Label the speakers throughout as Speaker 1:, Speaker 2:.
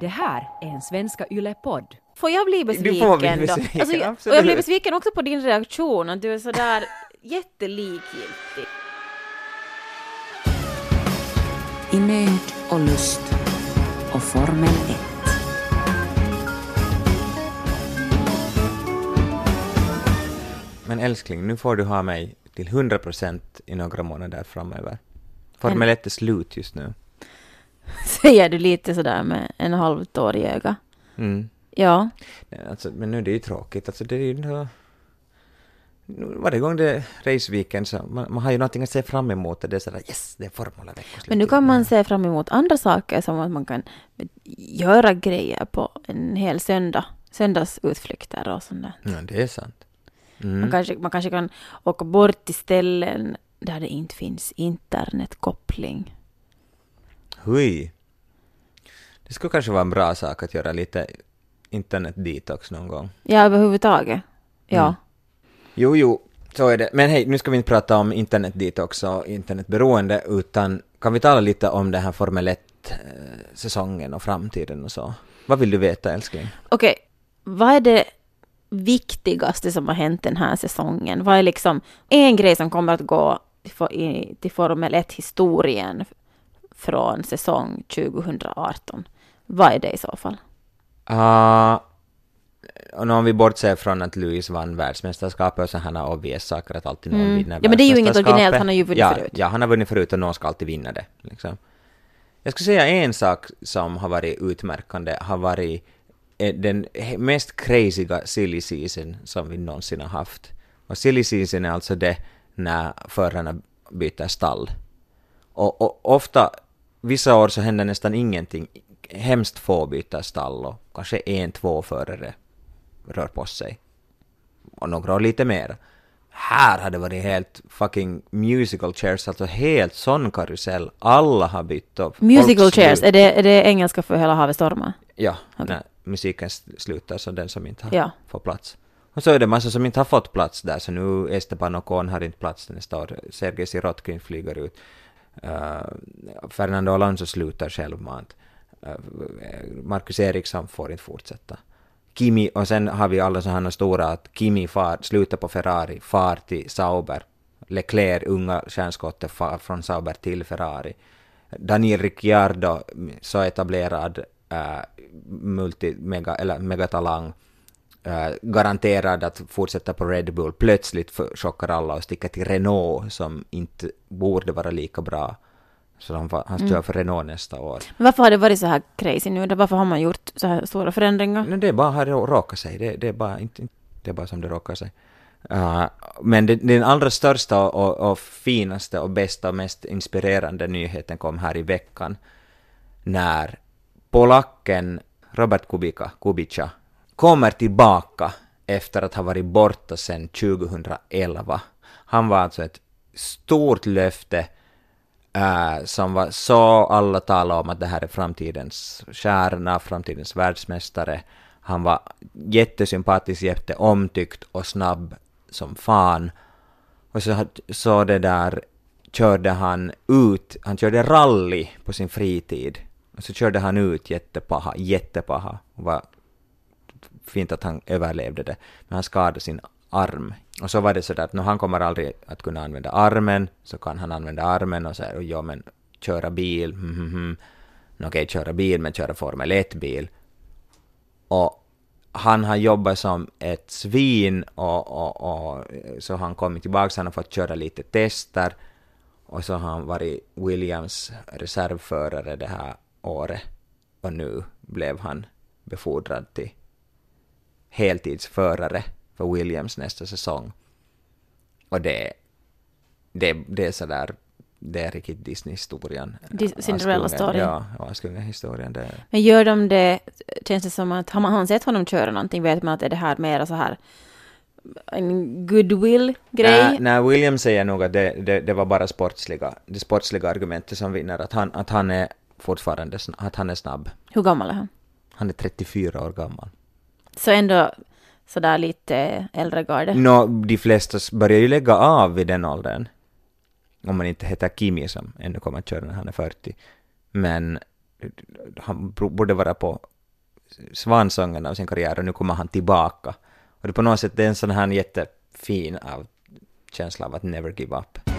Speaker 1: Det här är en Svenska Yle-podd.
Speaker 2: Får jag bli besviken
Speaker 3: får bli
Speaker 2: då?
Speaker 3: besviken,
Speaker 2: Alltså, jag, och jag blir besviken också på din reaktion, att du är sådär jättelikgiltig.
Speaker 4: I nöd och lust och Formel 1.
Speaker 3: Men älskling, nu får du ha mig till 100% i några månader framöver. Formel 1 är slut just nu.
Speaker 2: Säger du lite sådär med en halv tår i ögat.
Speaker 3: Mm.
Speaker 2: Ja.
Speaker 3: Nej, Alltså, men nu är det ju tråkigt. Alltså, det är ju nu- varje gång det är raceweekend så man, man har ju någonting att se fram emot det är sådär yes, det är formula.
Speaker 2: Men nu kan man se fram emot andra saker som att man kan göra grejer på en hel söndag. Söndagsutflykter och sånt där.
Speaker 3: Ja, det är sant. Mm.
Speaker 2: Man, kanske, man kanske kan åka bort till ställen där det inte finns internetkoppling.
Speaker 3: Hui. Det skulle kanske vara en bra sak att göra lite internet-detox någon gång.
Speaker 2: Ja, överhuvudtaget. Ja.
Speaker 3: Mm. Jo, jo, så är det. Men hej, nu ska vi inte prata om internet-detox och internetberoende, utan kan vi tala lite om den här Formel 1-säsongen och framtiden och så? Vad vill du veta, älskling?
Speaker 2: Okej, vad är det viktigaste som har hänt den här säsongen? Vad är liksom en grej som kommer att gå till Formel 1-historien från säsong 2018? Vad är det i så fall?
Speaker 3: Uh, och om vi bortser från att Lewis vann världsmästerskapet och sådana obvious saker att alltid någon
Speaker 2: Mm.
Speaker 3: vinner
Speaker 2: Ja, men det är ju inget originellt, han har ju vunnit
Speaker 3: ja,
Speaker 2: förut.
Speaker 3: Ja, han har vunnit förut och någon ska alltid vinna det. Liksom. Jag skulle säga en sak som har varit utmärkande har varit eh, den mest crazyga silly season som vi någonsin har haft. Och silly season är alltså det när förarna byter stall. Och, och ofta, vissa år så händer nästan ingenting. Hemskt få byter stall och kanske en, två förare rör på sig. Och några år lite mer. Här har det varit helt fucking musical chairs, alltså helt sån karusell. Alla har bytt och
Speaker 2: Musical chairs, är det, är det engelska för Hela havet stormar?
Speaker 3: Ja,
Speaker 2: Okej.
Speaker 3: när musiken slutar så den som inte har,
Speaker 2: Ja.
Speaker 3: får plats. Och så är det massa som inte har fått plats där, så nu Esteban Ocon har inte plats nästa år. Sergej Sirotkin flyger ut. Uh, Fernando Alonso slutar självmant. Eh, Marcus Eriksson får inte fortsätta. Kimi, och sen har vi alla sådana stora att Kimi far, slutar på Ferrari, far till Sauber. Leclerc, unga stjärnskottet, far från Sauber till Ferrari. Daniel Ricciardo, så etablerad eh, uh, multi, mega, eller megatalang, uh, garanterad att fortsätta på Red Bull, plötsligt chockar alla och sticker till Renault som inte borde vara lika bra. Så han, han kör för Renault nästa år.
Speaker 2: Men varför har det varit så här crazy nu? Varför har man gjort så här stora förändringar?
Speaker 3: Men det är bara har det råkat sig, det, det, är bara, inte, det är bara som det råkar sig. Uh, men det, den allra största och, och finaste och bästa och mest inspirerande nyheten kom här i veckan när polacken Robert Kubica, Kubica kommer tillbaka efter att ha varit borta sedan 2011. Han var alltså ett stort löfte äh, som var så alla talade om att det här är framtidens stjärna, framtidens världsmästare. Han var jättesympatisk, jätteomtyckt och snabb som fan. Och så, så det där körde han ut, han körde rally på sin fritid. Och så körde han ut jättepaha, jättepaha. Och var fint att han överlevde det. Men han skadade sin arm. Och så var det sådär att nu han kommer aldrig att kunna använda armen, så kan han använda armen och så här, ja men köra bil, mm, mm, mm. Okej, köra bil, men köra Formel 1-bil. Och han har jobbat som ett svin och, och, och så har han kommit tillbaka, han har fått köra lite tester och så har han varit Williams reservförare det här året och nu blev han befordrad till heltidsförare för Williams nästa säsong. Och det, det, det är sådär, det är riktigt Disney-historien.
Speaker 2: Dis- Cinderella-storyn.
Speaker 3: Ja, Askungen-historien. Det.
Speaker 2: Men gör de det, känns det som att har man sett honom köra någonting vet man att är det här mera så här en goodwill-grej?
Speaker 3: Nej, nej, William säger nog att det, det, det var bara sportsliga, det sportsliga argumentet som vinner, att han, att han är fortfarande att han är snabb.
Speaker 2: Hur gammal är han?
Speaker 3: Han är 34 år gammal.
Speaker 2: Så ändå sådär lite eh, äldre garde.
Speaker 3: Nå, de flesta börjar ju lägga av vid den åldern. Om man inte heter Kimi som ännu kommer att köra när han är 40. Men han borde vara på svansången av sin karriär och nu kommer han tillbaka. Och det är på något sätt det är en sån här jättefin av känsla av att never give up.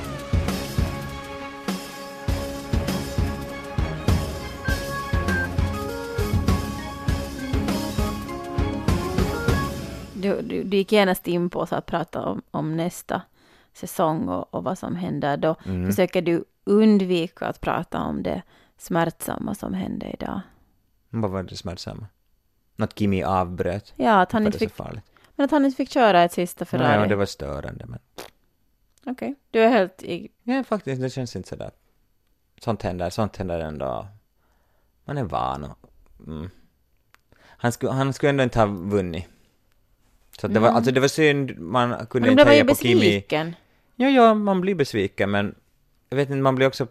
Speaker 2: Du, du, du gick genast in på så att prata om, om nästa säsong och, och vad som händer. Då
Speaker 3: Mm.
Speaker 2: försöker du undvika att prata om det smärtsamma som hände idag.
Speaker 3: Vad var det smärtsamma? Något Kimi avbröt?
Speaker 2: Ja, att han inte fick, men att han inte fick köra ett sista
Speaker 3: Nej,
Speaker 2: Ferrari.
Speaker 3: ja, det var störande men...
Speaker 2: Okej, du är helt i...
Speaker 3: Ja, faktiskt, det känns inte sådär. Sånt händer, sånt händer ändå. Man är van och... Mm. Han, skulle, han skulle ändå inte ha vunnit. Så det var,
Speaker 2: Mm.
Speaker 3: alltså det var synd, man kunde
Speaker 2: Men
Speaker 3: inte heja på Kimi.
Speaker 2: besviken.
Speaker 3: Ja, ja, man blir besviken, men jag vet inte, man blir också,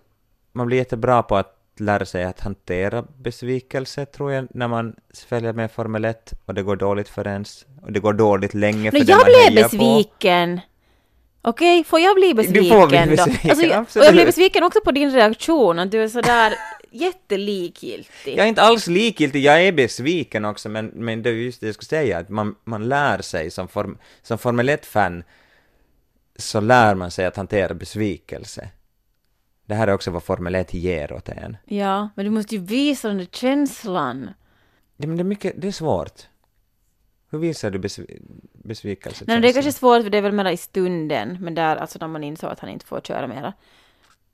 Speaker 3: man blir jättebra på att lära sig att hantera besvikelse, tror jag, när man följer med Formel 1 och det går dåligt för ens, och det går dåligt länge för
Speaker 2: Men
Speaker 3: den
Speaker 2: jag
Speaker 3: man
Speaker 2: blev
Speaker 3: hejar på.
Speaker 2: besviken. Okej, får jag bli besviken
Speaker 3: Du får bli
Speaker 2: då?
Speaker 3: besviken,
Speaker 2: Alltså, jag, och jag blev besviken också på din reaktion, att du är sådär jättelikgiltig.
Speaker 3: Jag är inte alls likgiltig, jag är besviken också, men, men det är just det jag skulle säga, att man, man lär sig som, form, som Formel 1-fan, så lär man sig att hantera besvikelse. Det här är också vad Formel 1 ger åt en.
Speaker 2: Ja, men du måste ju visa den där känslan.
Speaker 3: Ja, men det är mycket, det är svårt. Hur visar du besv- besvikelse?
Speaker 2: Nej, det är kanske svårt för det är väl mera i stunden, men där alltså när man insåg att han inte får köra mera.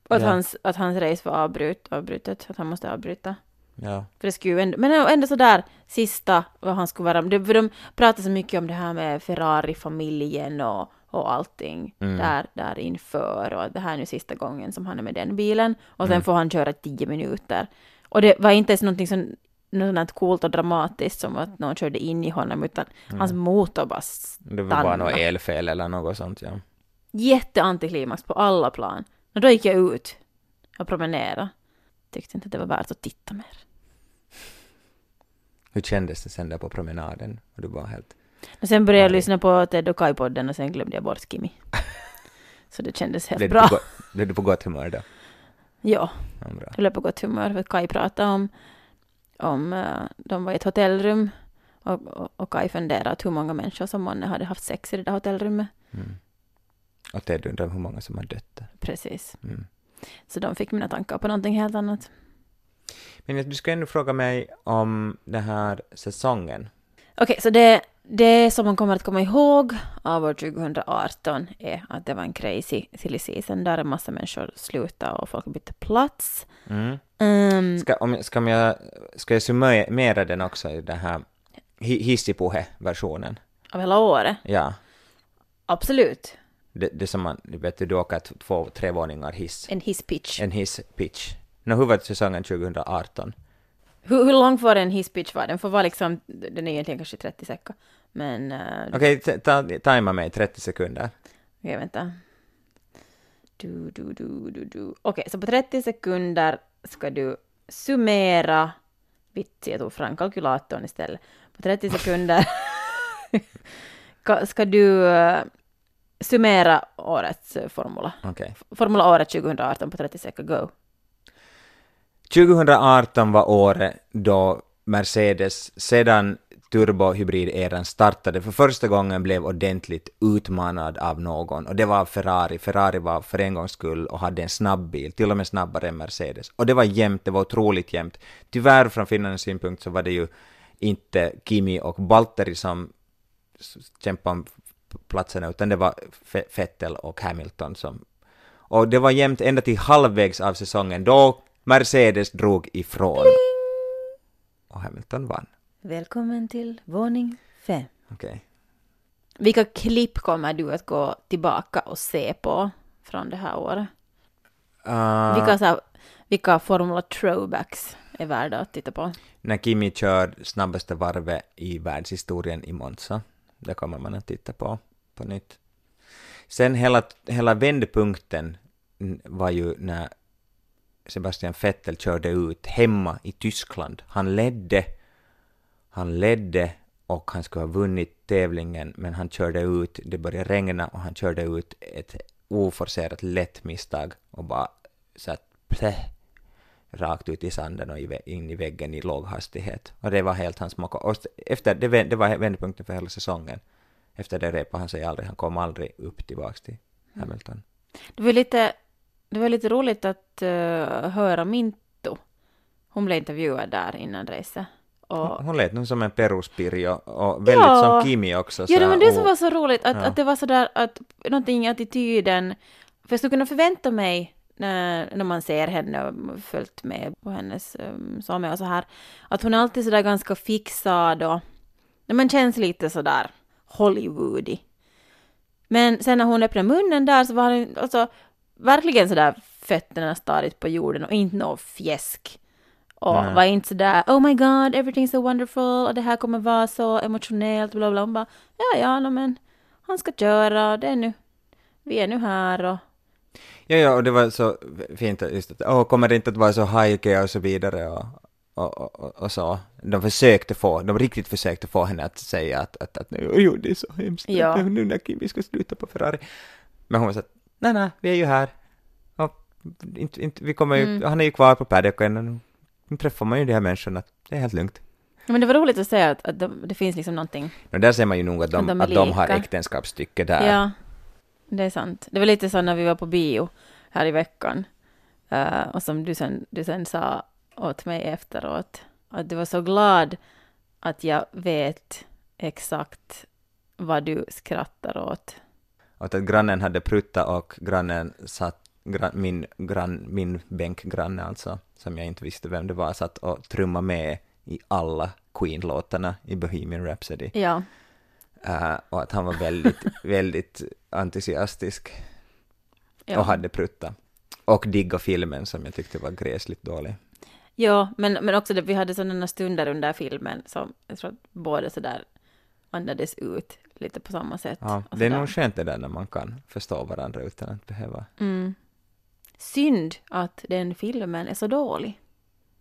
Speaker 2: Och att,
Speaker 3: Ja.
Speaker 2: hans, att hans race var avbryt, avbrutet, att han måste avbryta.
Speaker 3: Ja.
Speaker 2: För det skulle ju ändå, men ändå sådär sista vad han skulle vara, det, för de pratar så mycket om det här med Ferrari-familjen och, och allting
Speaker 3: Mm.
Speaker 2: där, där inför och det här är nu sista gången som han är med den bilen och sen
Speaker 3: Mm.
Speaker 2: får han köra tio minuter. Och det var inte ens någonting som något coolt och dramatiskt som att någon körde in i honom utan hans motor bara
Speaker 3: Det var bara
Speaker 2: stannade.
Speaker 3: något elfel eller något sånt, ja.
Speaker 2: Jätteantiklimax på alla plan. Och då gick jag ut och promenerade. Tyckte inte att det var värt att titta mer.
Speaker 3: Hur kändes det sen där på promenaden? Och du var helt...
Speaker 2: Och sen började jag lyssna på Ted och Kai-podden och sen glömde jag bort Kimi. Så det kändes helt
Speaker 3: Blev
Speaker 2: bra.
Speaker 3: blev du på gott humör då?
Speaker 2: Ja,
Speaker 3: Ja, bra.
Speaker 2: jag blev på gott humör för att Kai pratade om, om uh, de var i ett hotellrum och, och, och Kai funderade hur många människor som månne hade haft sex i det där hotellrummet.
Speaker 3: Mm. Och Ted undrar hur många som har dött där.
Speaker 2: Precis.
Speaker 3: Mm.
Speaker 2: Så de fick mina tankar på någonting helt annat.
Speaker 3: Men du ska ändå fråga mig om den här säsongen.
Speaker 2: Okej, så det, det som man kommer att komma ihåg av år 2018 är att det var en crazy silly season där en massa människor slutade och folk bytte plats.
Speaker 3: Mm.
Speaker 2: Um,
Speaker 3: Ska, om, ska, jag, ska jag summera den också i den här hi- hissipuhe-versionen?
Speaker 2: av hela året?
Speaker 3: Ja,
Speaker 2: Absolut.
Speaker 3: Det, det som man, vet du, du åker två, tre våningar hiss.
Speaker 2: En hisspitch.
Speaker 3: En hisspitch. Nå, hur var säsongen 2018?
Speaker 2: Hur, hur lång får en hisspitch vara? Den får vara liksom, den är egentligen kanske 30 sekunder. Men, uh,
Speaker 3: Okej, ta, tajma mig 30 sekunder.
Speaker 2: okej vänta. Du, du, du, du, du. Okej, så på 30 sekunder ska du summera, vitsi jag tog fram kalkylatorn istället. På 30 sekunder ska- ska du eh, summera årets eh, formula.
Speaker 3: Okej.
Speaker 2: Formula året 2018 på 30 sekunder, go.
Speaker 3: 2018 var året då Mercedes sedan turbohybrid-eran startade för första gången blev ordentligt utmanad av någon och det var Ferrari. Ferrari var för en gångs skull och hade en snabb bil, till och med snabbare än Mercedes. Och det var jämnt, det var otroligt jämnt. Tyvärr från Finlands synpunkt så var det ju inte Kimi och Valtteri som kämpade om platserna utan det var Vettel och Hamilton som och det var jämnt ända till halvvägs av säsongen då Mercedes drog ifrån. Och Hamilton vann.
Speaker 2: Välkommen till våning 5.
Speaker 3: Okej.
Speaker 2: Vilka klipp kommer du att gå tillbaka och se på från det här året?
Speaker 3: Uh,
Speaker 2: Vilka, så här, vilka Formula throwbacks är värda att titta på?
Speaker 3: När Kimi kör snabbaste varvet i världshistorien i Monza. Det kommer man att titta på på nytt. Sen hela, hela vändpunkten var ju när Sebastian Vettel körde ut hemma i Tyskland. Han ledde, han ledde och han skulle ha vunnit tävlingen men han körde ut, det började regna och han körde ut ett oforcerat lätt misstag och bara så att rakt ut i sanden och in i väggen i låg hastighet. Och det var helt hans smak. Och efter, det, det var vändpunkten för hela säsongen. Efter det repade han sig aldrig, han kom aldrig upp tillbaks till Hamilton.
Speaker 2: Det var lite, det var lite roligt att eh, höra Minto. Hon blev intervjuad där innan racet. Och,
Speaker 3: Hon lät nog som en peruspirjo och väldigt
Speaker 2: Ja.
Speaker 3: som Kimi också.
Speaker 2: ja, det var det som var så roligt, att,
Speaker 3: Ja.
Speaker 2: att det var sådär att någonting i attityden, för jag skulle kunna förvänta mig när, när man ser henne och följt med på hennes um, och så här, att hon är alltid sådär ganska fixad och man känns lite sådär Hollywoodig. Men sen när hon öppnade munnen där så var hon alltså verkligen sådär fötterna stadigt på jorden och inte något fjäsk. Och
Speaker 3: Nej.
Speaker 2: var inte sådär oh my god everything's so wonderful och det här kommer vara så emotionellt bla bla. Hon bara ja ja no, men han ska köra och det är nu vi är nu här och
Speaker 3: Ja, ja, och det var så fint just att, åh, kommer det inte att vara så hajkiga och så vidare och, och, och, och, så. De försökte få, de riktigt försökte få henne att säga att, att, att jo, det är så hemskt
Speaker 2: Ja.
Speaker 3: nu när Kimi ska sluta på Ferrari. Men hon sa att, nej, nej, vi är ju här. Och inte, inte, vi kommer ju,
Speaker 2: Mm.
Speaker 3: han är ju kvar på paddocken och nu, träffar man ju de här människorna, det är helt lugnt.
Speaker 2: Ja, men det var roligt att säga att, att de, det finns liksom någonting.
Speaker 3: Och där ser man ju nog att de,
Speaker 2: Att de
Speaker 3: att de har äktenskapsstycke där.
Speaker 2: Ja, det är sant. Det var lite så när vi var på bio här i veckan. eh, och som du sen, du sen sa åt mig efteråt. Att du var så glad att jag vet exakt vad du skrattar åt.
Speaker 3: Och att grannen hade prutta och grannen satt, gran, min, gran, min bänkgranne alltså, som jag inte visste vem det var, satt och trummade med i alla Queen-låtarna i Bohemian Rhapsody.
Speaker 2: Ja,
Speaker 3: Eh, och att han var väldigt, väldigt entusiastisk
Speaker 2: ja.
Speaker 3: och hade prutta. Och digga filmen som jag tyckte var gräsligt dålig.
Speaker 2: ja men, men också det, vi hade sådana stunder under filmen som jag tror att båda sådär andades ut lite på samma sätt.
Speaker 3: Ja, det är
Speaker 2: sådär.
Speaker 3: nog skönt det där när man kan förstå varandra utan att behöva...
Speaker 2: Mm. Synd att den filmen är så dålig.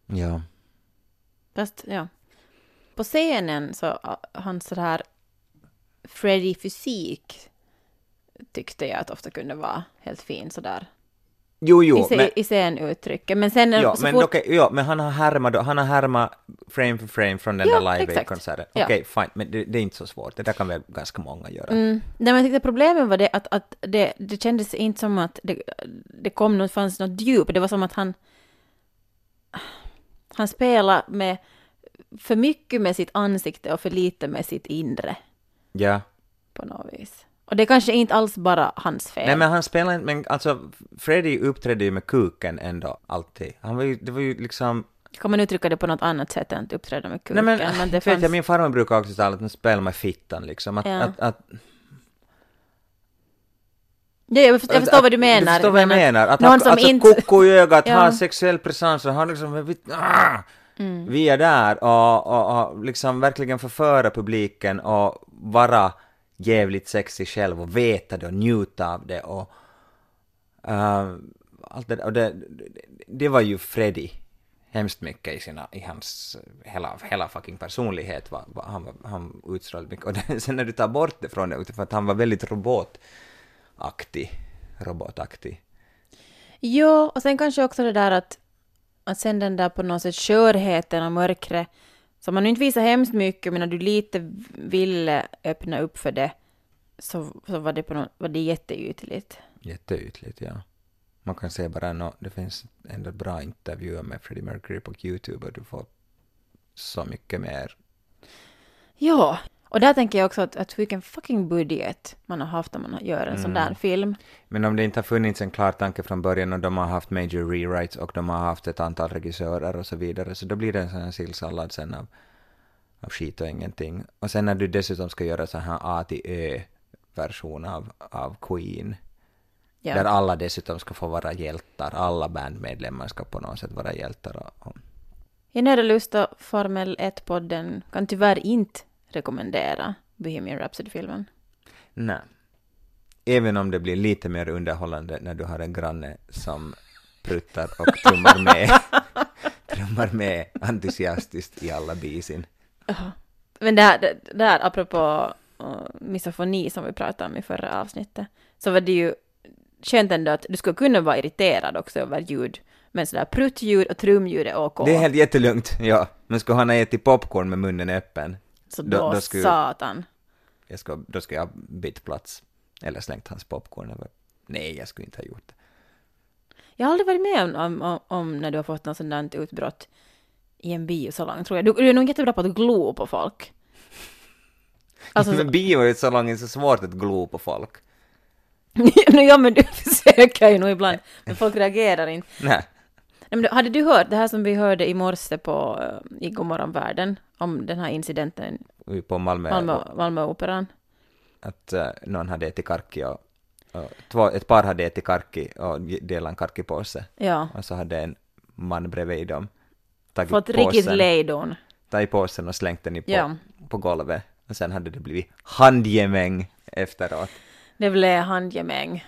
Speaker 3: Ja.
Speaker 2: Fast, ja. På scenen så, uh, hans så här Freddy-fysik tyckte jag att ofta kunde vara helt fin sådär.
Speaker 3: Jo,
Speaker 2: I,
Speaker 3: jo,
Speaker 2: se,
Speaker 3: men...
Speaker 2: I scenuttrycket. Men sen så
Speaker 3: men,
Speaker 2: fort...
Speaker 3: okej, ja, men han har härmat då- han har härmat frame för frame från den
Speaker 2: Ja,
Speaker 3: där Live. Aid-konserten. Okej, fine, men det, det är inte så svårt. Det där kan väl ganska många göra.
Speaker 2: Mm. Nej, men jag tyckte problemet var det att, att det, det kändes inte som att det, det kom något, fanns något djup. Det var som att han... Han spelade med för mycket med sitt ansikte och för lite med sitt inre
Speaker 3: Ja.
Speaker 2: på något vis. Och det är kanske inte alls bara hans fel.
Speaker 3: Nej, men han spelar inte, men alltså, Freddy uppträdde ju med kuken ändå, alltid. Han var ju, det var ju liksom...
Speaker 2: Kan man uttrycka det på något annat sätt än att uppträda med kuken?
Speaker 3: Nej, men,
Speaker 2: men det
Speaker 3: vet
Speaker 2: fanns...
Speaker 3: jag, min farmor brukar också tala att han spelar med fittan, liksom. Att,
Speaker 2: Ja.
Speaker 3: att, att,
Speaker 2: ja, jag förstår, jag förstår
Speaker 3: att-
Speaker 2: vad du menar.
Speaker 3: Du förstår vad jag
Speaker 2: men att
Speaker 3: menar. Att
Speaker 2: någon
Speaker 3: han,
Speaker 2: som
Speaker 3: alltså,
Speaker 2: inte-
Speaker 3: koko i ögat,
Speaker 2: Ja.
Speaker 3: har sexuell presens, och han liksom... vi- Ah!
Speaker 2: Mm.
Speaker 3: Vi är där och, och, och liksom verkligen förföra publiken och vara jävligt sexig själv och veta det och njuta av det och uh, allt det, och det, det, var ju Freddy hemskt mycket i, sina, i hans hela, hela fucking personlighet. Va, va, han, han utstrålade mycket. Och det, sen när du tar bort det från det, utifrån att han var väldigt robotaktig. Robotaktig.
Speaker 2: Jo, och sen kanske också det där att, att sen den där på något sätt skörheten och mörkret, som man nu inte visar hemskt mycket, men när du lite ville öppna upp för det, så, så var, det på något, var det jätteytligt.
Speaker 3: Jätteytligt, ja. Man kan se bara nå, det finns ändå bra intervjuer med Freddie Mercury på YouTube och du får så mycket mer.
Speaker 2: Ja, och där tänker jag också att, att vilken fucking budget man har haft när man gör en sån där film.
Speaker 3: Men om det inte har funnits en klar tanke från början och de har haft major rewrites och de har haft ett antal regissörer och så vidare så då blir det en sån här sillsallad sen av, av skit och ingenting. Och sen när du dessutom ska göra så här A till Ö version av, av Queen
Speaker 2: Ja.
Speaker 3: där alla dessutom ska få vara hjältar, alla bandmedlemmar ska på något sätt vara hjältar. Och, och,
Speaker 2: I Nöd och lust och Formel 1-podden kan tyvärr inte rekommendera Bohemian Rhapsody-filmen.
Speaker 3: nej. Även om det blir lite mer underhållande när du har en granne som pruttar och trummar med, trummar med entusiastiskt i alla bisin.
Speaker 2: Men det här, det, det här apropå uh, misofoni som vi pratade om i förra avsnittet, så var det ju skönt ändå att du skulle kunna vara irriterad också över ljud, Men sådär pruttljud och trumljud är OK.
Speaker 3: Det är helt jättelugnt, ja. Men skulle han ha ätit popcorn med munnen öppen,
Speaker 2: Så
Speaker 3: då-
Speaker 2: då,
Speaker 3: då skulle-
Speaker 2: satan.
Speaker 3: jag ska, då ska jag bytt plats. Eller slängt hans popcorn. Nej, jag skulle inte ha gjort det.
Speaker 2: Jag har aldrig varit med om, om, om, om när du har fått något där utbrott i en biosalong, tror jag. Du, du är nog jättebra på att glo på folk. Alltså,
Speaker 3: men bio är ju så långt, det är så svårt att glo på folk.
Speaker 2: ja men du försöker ju nog ibland, men folk reagerar inte.
Speaker 3: Nej.
Speaker 2: Nej, men hade du hört det här som vi hörde i morse på, eh, i Godmorgon världen, om den här incidenten,
Speaker 3: På Malmö,
Speaker 2: Malmö, Malmöoperan?
Speaker 3: att uh, någon hade ätit karki och, och två, ett par hade ätit karki och delat en karkipåse.
Speaker 2: Ja,
Speaker 3: Och så hade en man bredvid dem tagit
Speaker 2: fått riktigt
Speaker 3: påsen,
Speaker 2: lejdon.
Speaker 3: tagit påsen och slängt den i på,
Speaker 2: Ja.
Speaker 3: på golvet. Och sen hade det blivit handgemäng efteråt.
Speaker 2: Det blev handgemäng.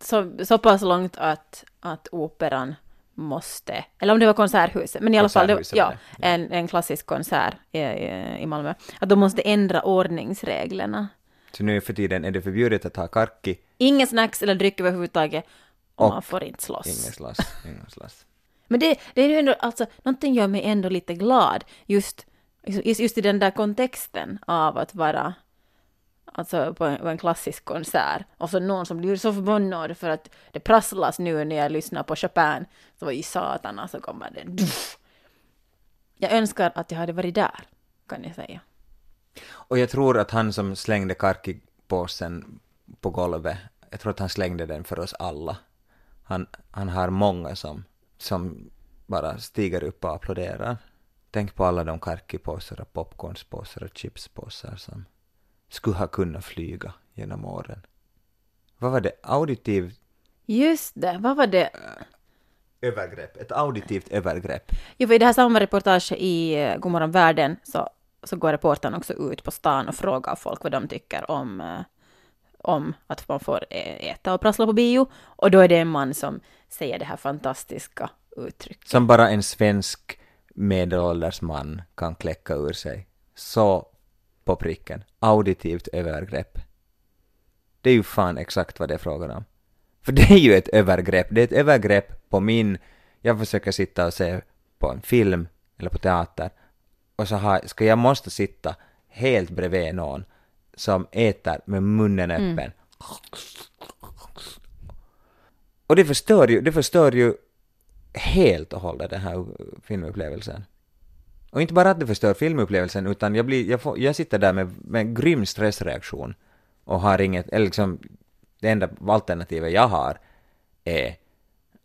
Speaker 2: Så, så pass långt att, att operan måste, eller om det var Konserthuset, men i alla fall, det, ja,
Speaker 3: det, ja.
Speaker 2: en, en klassisk konsert i, i, i Malmö, att de måste ändra ordningsreglerna.
Speaker 3: Så nu för tiden är det förbjudet att ha karki,
Speaker 2: Ingen snacks eller dryck överhuvudtaget, och,
Speaker 3: Och
Speaker 2: man får inte slåss.
Speaker 3: ingen slåss, ingen slåss.
Speaker 2: Men det, det är ju ändå, alltså, någonting gör mig ändå lite glad, just, just i den där kontexten av att vara alltså på en, på en klassisk konsert och så någon som blir så förbannad för att det prasslas nu när jag lyssnar på Chopin, så var i satana så alltså, kommer det duff. Jag önskar att jag hade varit där, kan jag säga.
Speaker 3: Och jag tror att han som slängde karkipåsen på golvet, jag tror att han slängde den för oss alla. Han, han har många som, som bara stiger upp och applåderar. Tänk på alla de karkipåsar och popcornspåsar och chipspåsar som skulle ha kunnat flyga genom åren. Vad var det? Auditivt
Speaker 2: Just det, vad var det?
Speaker 3: övergrepp. Ett auditivt övergrepp.
Speaker 2: Jo, för i det här samma reportage i eh, Godmorgon världen så, så går reportern också ut på stan och frågar folk vad de tycker om, eh, om att man får eh, äta och prassla på bio. Och då är det en man som säger det här fantastiska uttrycket.
Speaker 3: Som bara en svensk medelålders man kan kläcka ur sig. Så på pricken. Auditivt övergrepp. Det är ju fan exakt vad det är frågan om. För det är ju ett övergrepp. Det är ett övergrepp på min... Jag försöker sitta och se på en film eller på teater och så har, ska jag måste sitta helt bredvid någon som äter med munnen öppen. Och det förstör ju, det förstör ju helt och hållet den här filmupplevelsen. Och inte bara att det förstör filmupplevelsen, utan jag, blir, jag, får, jag sitter där med, med en grym stressreaktion och har inget, eller liksom, det enda alternativet jag har är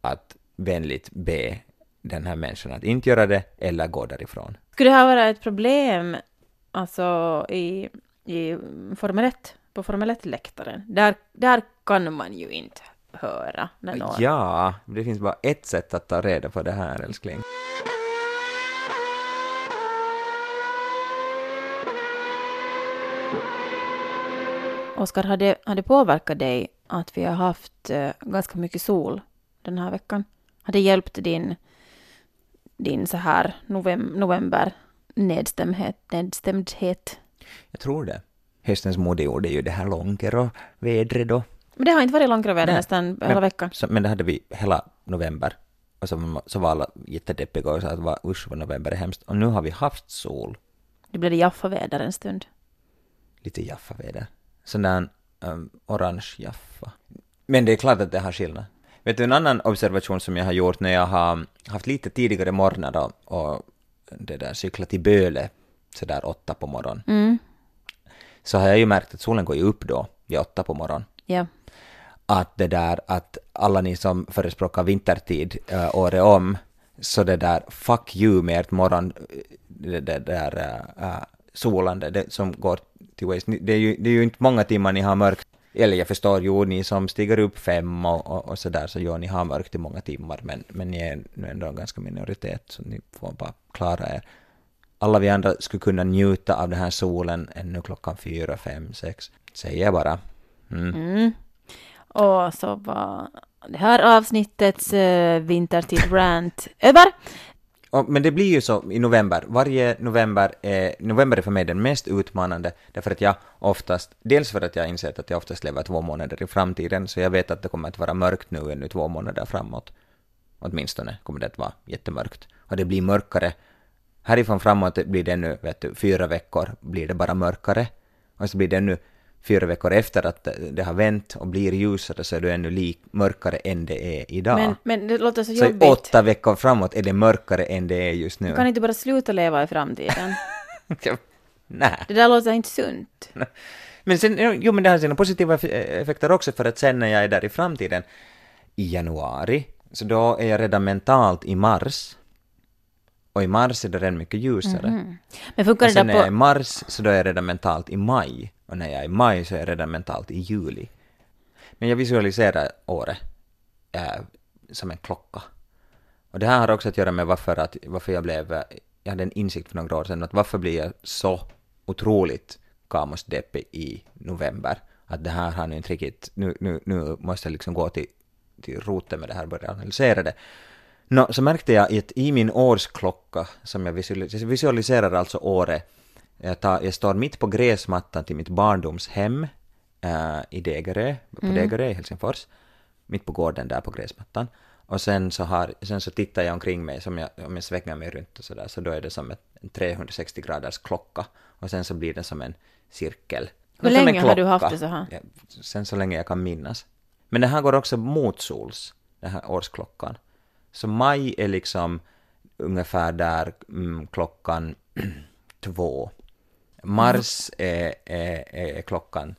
Speaker 3: att vänligt be den här människan att inte göra det eller gå därifrån.
Speaker 2: Skulle det här vara ett problem alltså i, i Formel 1, på Formel 1-läktaren? Där, där kan man ju inte höra när någon...
Speaker 3: Ja, det finns bara ett sätt att ta reda på det här älskling.
Speaker 2: Oskar, har det, har det påverkat dig att vi har haft eh, ganska mycket sol den här veckan? Har det hjälpt din, din så här novem, november nedstämdhet, nedstämdhet?
Speaker 3: Jag tror det. Höstens modeord är ju det här långkero-vädret då.
Speaker 2: Men det har inte varit långgraväder
Speaker 3: Nej,
Speaker 2: nästan hela veckan.
Speaker 3: Så, men det hade vi hela november. Och så, så var alla jättedeppiga och sa att vad, usch vad november är hemskt. Och nu har vi haft sol.
Speaker 2: Det blev det Jaffa-väder en stund.
Speaker 3: Lite Jaffa-väder. Sån där um, orange Jaffa. Men det är klart att det har skillnad. Vet du en annan observation som jag har gjort när jag har haft lite tidigare morgnar och, och det där cyklat till Böle sådär åtta på morgonen.
Speaker 2: Mm,
Speaker 3: Så har jag ju märkt att solen går ju upp då vid åtta på morgonen.
Speaker 2: ja.
Speaker 3: att det där att alla ni som förespråkar vintertid äh, året om, så det där fuck you med ert morgon, eh, det, det där äh, solande det, som går till waste. Det är, ju, det är ju inte många timmar ni har mörkt. Eller jag förstår ju, ni som stiger upp fem och, och, och sådär, så ja, ni har mörkt i många timmar, men, men ni är nu ändå en ganska minoritet, så ni får bara klara er. Alla vi andra skulle kunna njuta av den här solen ännu klockan fyra, fem, sex. Säger jag bara. Mm.
Speaker 2: Mm. Och så var det här avsnittets eh, äh, vintertid rant över.
Speaker 3: Men det blir ju så i november. Varje november är, november är för mig den mest utmanande, därför att jag oftast, dels för att jag insett att jag oftast lever två månader i framtiden, så jag vet att det kommer att vara mörkt nu ännu två månader framåt. åtminstone kommer det att vara jättemörkt. Och det blir mörkare. Härifrån framåt blir det ännu, vet du, fyra veckor blir det bara mörkare. Och så blir det ännu fyra veckor efter att det har vänt och blir ljusare så är det ännu lik, mörkare än det är idag.
Speaker 2: Men, men det låter så,
Speaker 3: så
Speaker 2: jobbigt.
Speaker 3: åtta veckor framåt är det mörkare än det är just nu.
Speaker 2: Kan inte bara sluta leva i framtiden?
Speaker 3: Nej.
Speaker 2: Det där låter inte sunt.
Speaker 3: Men sen, jo men det har sina positiva effekter också för att sen när jag är där i framtiden, i januari, så då är jag redan mentalt i mars. Och i mars är det redan mycket ljusare.
Speaker 2: Mhm. Men funkar
Speaker 3: Och
Speaker 2: det
Speaker 3: sen när
Speaker 2: där
Speaker 3: jag är i mars så då är jag redan mentalt i maj. Och när jag är i maj så är jag redan mentalt i juli. Men jag visualiserar året äh, som en klocka. Och det här har också att göra med varför, att, varför jag blev, eh, jag hade en insikt för några år sedan, att varför blir jag så otroligt kamosdeppig i november? Att det här har nu inte riktigt, nu, nu, nu måste jag liksom gå till, till roten med det här och börja analysera det. Nå, så märkte jag att i min årsklocka, som jag visualiserar, alltså året, jag, tar, jag står mitt på gräsmattan till mitt barndomshem äh, i Degerö, på Degerö i Helsingfors, mitt på gården där på gräsmattan. Och sen så, har, sen så tittar jag omkring mig, som jag, om jag svänger mig runt och sådär, så då är det som ett, en 360 graders klocka. Och sen så blir det som en cirkel.
Speaker 2: Hur
Speaker 3: Som
Speaker 2: länge har du haft det så här?
Speaker 3: Ja, sen så länge jag kan minnas. Men det här går också motsols, den här årsklockan. Så maj är liksom ungefär där mm, klockan två. Mars är, är, är klockan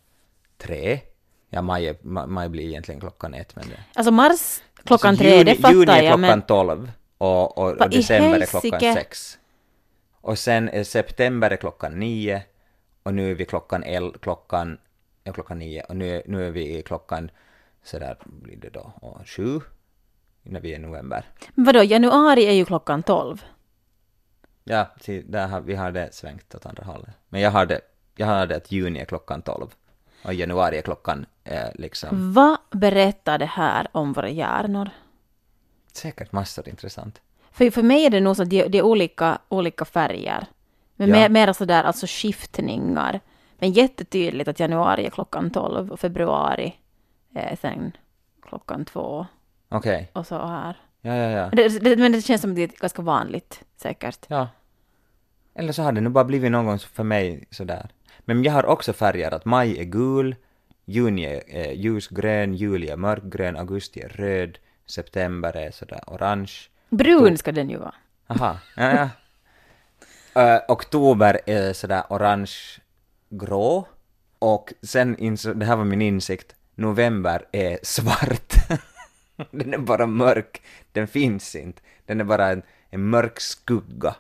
Speaker 3: tre. Ja, maj, är, ma- maj blir egentligen klockan ett, men det...
Speaker 2: Alltså mars klockan
Speaker 3: Så
Speaker 2: tre,
Speaker 3: juni,
Speaker 2: det fattar
Speaker 3: juni är
Speaker 2: jag,
Speaker 3: klockan
Speaker 2: men...
Speaker 3: tolv och, och, och december är klockan sex. Och sen är september är klockan nio och nu är vi klockan el, klockan, ja, klockan nio och nu, är- nu är vi i klockan sådär blir det då och sju när vi är i november.
Speaker 2: Men vadå, januari är ju klockan tolv.
Speaker 3: Ja, där har, vi har det svängt åt andra hållet. Men jag har det, jag har det att juni är klockan tolv och januari är klockan eh, liksom
Speaker 2: Vad berättar det här om våra hjärnor?
Speaker 3: säkert massor intressant.
Speaker 2: För, för mig är det nog så att det, det är olika, olika färger. Men
Speaker 3: Ja.
Speaker 2: mer, mer sådär alltså skiftningar. Men jättetydligt att januari är klockan 12 och februari är sen klockan två
Speaker 3: Okej,
Speaker 2: och så här.
Speaker 3: ja ja ja.
Speaker 2: Men det, det, men det känns som det är ganska vanligt säkert.
Speaker 3: Ja. Eller så har det nu bara blivit någon gång för mig sådär. Men jag har också färger att maj är gul, juni är är ljusgrön, juli är mörkgrön, augusti är röd, september är sådär orange.
Speaker 2: Brun ska den ju vara.
Speaker 3: Aha, ja ja. Ö, oktober är sådär orange-grå. Och sen, det här var min insikt, november är svart. den är bara mörk, den finns inte. Den är bara en, en mörk skugga.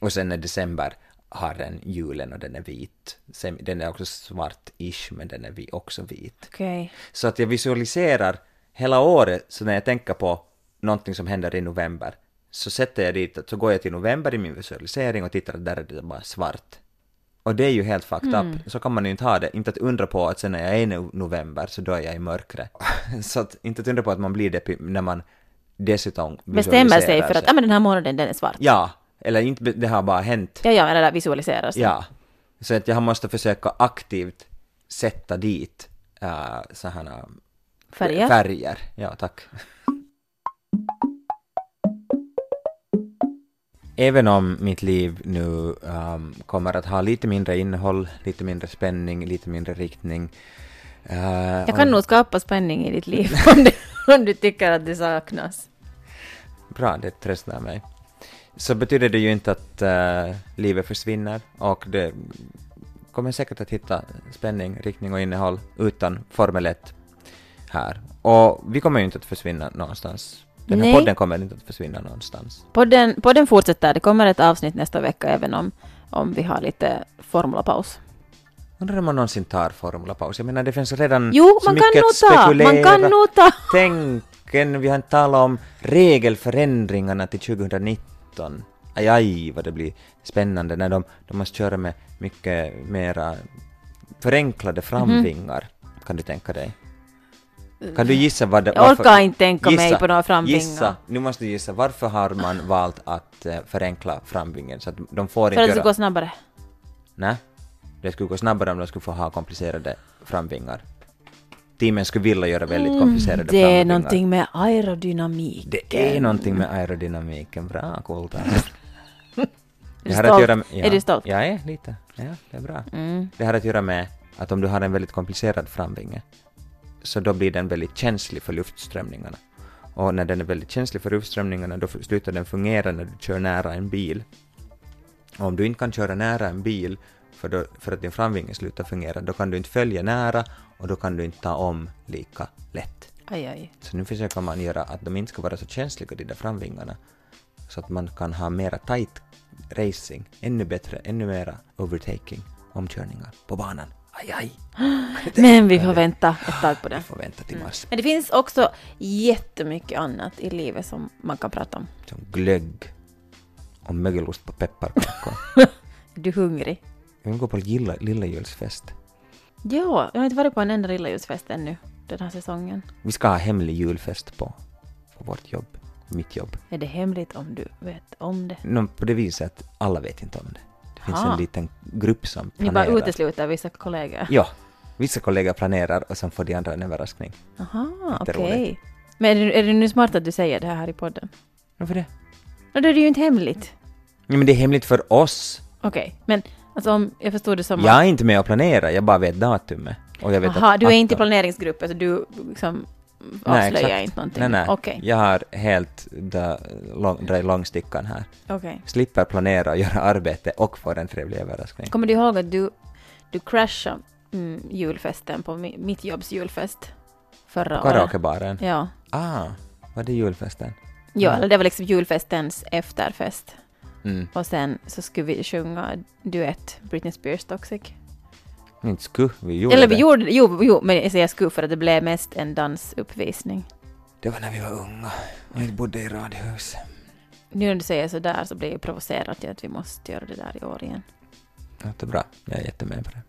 Speaker 3: Och sen är december har den julen och den är vit. Den är också svart-ish, men den är också vit.
Speaker 2: Okej.
Speaker 3: Så att jag visualiserar hela året, så när jag tänker på någonting som händer i november, så sätter jag dit, så går jag till november i min visualisering och tittar, där är det bara svart. Och det är ju helt fucked
Speaker 2: Mm.
Speaker 3: up, så kan man ju inte ha det. Inte att undra på att sen när jag är i no- november så då är jag i mörkret. så att inte att undra på att man blir deppig när man dessutom
Speaker 2: Bestämmer sig för att ah, men den här månaden den är svart.
Speaker 3: Ja, eller inte, det har bara hänt.
Speaker 2: Ja, ja, det där visualiserar sig.
Speaker 3: Ja. Så att jag måste försöka aktivt sätta dit uh, sådana
Speaker 2: Färger.
Speaker 3: Färger, ja tack. Även om mitt liv nu um, kommer att ha lite mindre innehåll, lite mindre spänning, lite mindre riktning. Uh,
Speaker 2: Jag kan nog skapa spänning i ditt liv om du, om du tycker att det saknas.
Speaker 3: Bra, det tröstar mig. Så betyder det ju inte att uh, livet försvinner och det kommer säkert att hitta spänning, riktning och innehåll utan Formel 1 här. Och vi kommer ju inte att försvinna någonstans. Den här
Speaker 2: Nej.
Speaker 3: podden kommer inte att försvinna någonstans.
Speaker 2: Podden, podden fortsätter. Det kommer ett avsnitt nästa vecka även om, om vi har lite formulapaus.
Speaker 3: Undrar om man någonsin tar formulapaus? Jag menar, det finns redan
Speaker 2: Jo,
Speaker 3: så mycket att spekulera.
Speaker 2: Man kan nog ta.
Speaker 3: Tänken, vi har inte talat om regelförändringarna till 2019. Aj, aj, vad det blir spännande när de, de måste köra med mycket mera förenklade framvingar. Kan du tänka dig? Kan du gissa vad det...
Speaker 2: Jag orkar inte tänka mig på några framvingar.
Speaker 3: Gissa, nu måste du gissa. Varför har man valt att eh, förenkla framvingen så att de får
Speaker 2: För
Speaker 3: inte
Speaker 2: att det ska
Speaker 3: göra...
Speaker 2: gå snabbare.
Speaker 3: Nej, det skulle gå snabbare om de skulle få ha komplicerade framvingar. teamen skulle vilja göra väldigt komplicerade
Speaker 2: Mm, Det är
Speaker 3: framvingar.
Speaker 2: någonting med aerodynamik.
Speaker 3: Det är någonting med aerodynamiken. Bra, coolt.
Speaker 2: Är
Speaker 3: Det
Speaker 2: du
Speaker 3: har att
Speaker 2: stolt?
Speaker 3: göra med, ja,
Speaker 2: Är du stolt?
Speaker 3: Jag är lite. Ja, det är bra.
Speaker 2: Mm.
Speaker 3: Det har att göra med att om du har en väldigt komplicerad framvinge så då blir den väldigt känslig för luftströmningarna. Och när den är väldigt känslig för luftströmningarna då slutar den fungera när du kör nära en bil. Och om du inte kan köra nära en bil för, då, för att din framvinge slutar fungera, då kan du inte följa nära och då kan du inte ta om lika lätt.
Speaker 2: Aj, aj.
Speaker 3: Så nu försöker man göra att de inte ska vara så känsliga, de där framvingarna, så att man kan ha mera tight racing, ännu bättre, ännu mera overtaking, omkörningar på banan. Aj, aj!
Speaker 2: Men vi får vänta ett tag på
Speaker 3: Vi
Speaker 2: det.
Speaker 3: får vänta till mars.
Speaker 2: Men det finns också jättemycket annat i livet som man kan prata om.
Speaker 3: Som glögg och mögelost på pepparkakor.
Speaker 2: Är du hungrig?
Speaker 3: Jag vill gå på lilla, lilla julsfest.
Speaker 2: Ja, jag har inte varit på en enda lilla ljusfest ännu den här säsongen.
Speaker 3: Vi ska ha hemlig julfest på, på vårt jobb, mitt jobb.
Speaker 2: Är det hemligt om du vet om det?
Speaker 3: Nå, på det viset att alla vet inte om det. Finns en liten grupp som
Speaker 2: Ni
Speaker 3: planerar.
Speaker 2: bara utesluter vissa kollegor?
Speaker 3: Ja, vissa kollegor planerar och sen får de andra en överraskning.
Speaker 2: Aha, okej.
Speaker 3: Jätteroligt.
Speaker 2: Men är det, är det nu smart att du säger det här i podden?
Speaker 3: Varför det?
Speaker 2: No, då är det ju inte hemligt.
Speaker 3: Ja, men det är hemligt för oss.
Speaker 2: Okej, men alltså om jag förstod det som
Speaker 3: Jag är inte med och planerar, jag bara vet datumet. Och jag vet
Speaker 2: Aha, du är inte i planeringsgruppen, så du liksom
Speaker 3: Nej,
Speaker 2: avslöjar
Speaker 3: exakt.
Speaker 2: inte någonting?
Speaker 3: Nej, nej.
Speaker 2: Okej,
Speaker 3: Jag har helt lång, långstickan här.
Speaker 2: okej.
Speaker 3: Slipper planera och göra arbete och få en trevlig överraskning.
Speaker 2: Kommer du ihåg att du, du crashade mm, julfesten på mi, mitt jobbs julfest förra året?
Speaker 3: Karaokebaren.
Speaker 2: Ja.
Speaker 3: Ah, var det julfesten?
Speaker 2: Ja,
Speaker 3: Mm.
Speaker 2: eller det var liksom julfestens efterfest.
Speaker 3: Mm.
Speaker 2: Och sen så skulle vi sjunga duett Britney Spears Toxic.
Speaker 3: Inte skulle, vi gjorde
Speaker 2: Eller vi
Speaker 3: det.
Speaker 2: gjorde jo, jo, men jag säger skulle för att det blev mest en dansuppvisning.
Speaker 3: Det var när vi var unga och vi bodde i radhus.
Speaker 2: Nu när du säger sådär så blir jag provocerad till att vi måste göra det där i år igen.
Speaker 3: Jättebra, jag är jättemed på det.